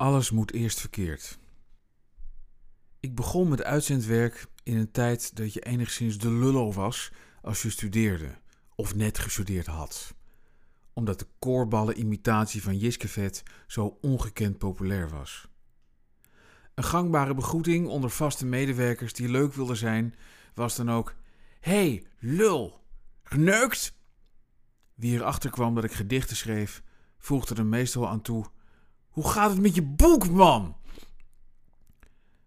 Alles moet eerst verkeerd. Ik begon met uitzendwerk in een tijd dat je enigszins de lullo was als je studeerde of net gestudeerd had. Omdat de koorballen imitatie van Jiskevet zo ongekend populair was. Een gangbare begroeting onder vaste medewerkers die leuk wilden zijn, was dan ook: Hey, lul, geneukt? Wie erachter kwam dat ik gedichten schreef, voegde er meestal aan toe: Hoe gaat het met je boek, man?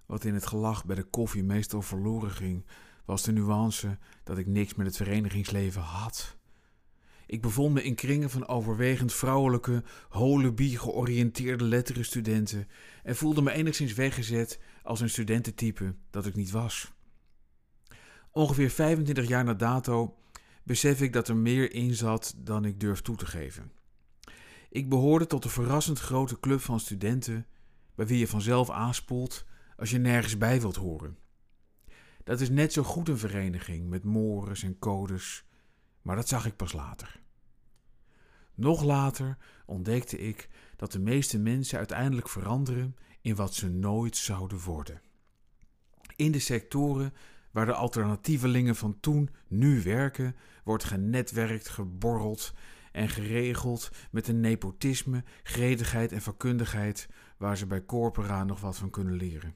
Wat in het gelach bij de koffie meestal verloren ging, was de nuance dat ik niks met het verenigingsleven had. Ik bevond me in kringen van overwegend vrouwelijke, holebie georiënteerde letterenstudenten en voelde me enigszins weggezet als een studententype dat ik niet was. Ongeveer 25 jaar na dato besef ik dat er meer in zat dan ik durf toe te geven. Ik behoorde tot de verrassend grote club van studenten bij wie je vanzelf aanspoelt als je nergens bij wilt horen. Dat is net zo goed een vereniging met mores en codes, maar dat zag ik pas later. Nog later ontdekte ik dat de meeste mensen uiteindelijk veranderen in wat ze nooit zouden worden. In de sectoren waar de alternatievelingen van toen nu werken, wordt genetwerkt, geborreld en geregeld met een nepotisme, gretigheid en vakkundigheid waar ze bij corpora nog wat van kunnen leren.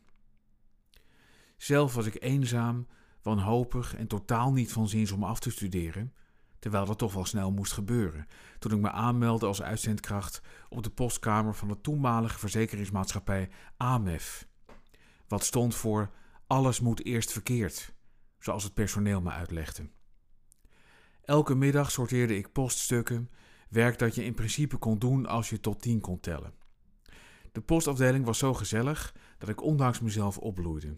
Zelf was ik eenzaam, wanhopig en totaal niet van zins om af te studeren, terwijl dat toch wel snel moest gebeuren, toen ik me aanmeldde als uitzendkracht op de postkamer van de toenmalige verzekeringsmaatschappij AMEF. Wat stond voor alles moet eerst verkeerd, zoals het personeel me uitlegde. Elke middag sorteerde ik poststukken, werk dat je in principe kon doen als je tot tien kon tellen. De postafdeling was zo gezellig dat ik ondanks mezelf opbloeide.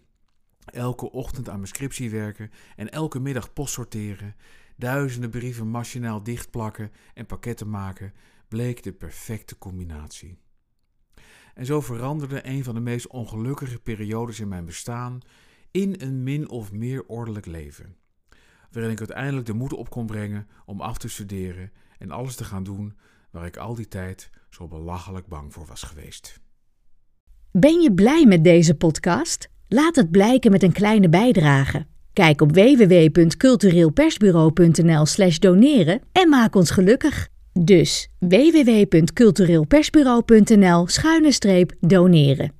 Elke ochtend aan mijn scriptie werken en elke middag post sorteren, duizenden brieven machinaal dichtplakken en pakketten maken, bleek de perfecte combinatie. En zo veranderde een van de meest ongelukkige periodes in mijn bestaan in een min of meer ordelijk leven, waarin ik uiteindelijk de moed op kon brengen om af te studeren en alles te gaan doen waar ik al die tijd zo belachelijk bang voor was geweest. Ben je blij met deze podcast? Laat het blijken met een kleine bijdrage. Kijk op www.cultureelpersbureau.nl/slash doneren en maak ons gelukkig. Dus www.cultureelpersbureau.nl-doneren.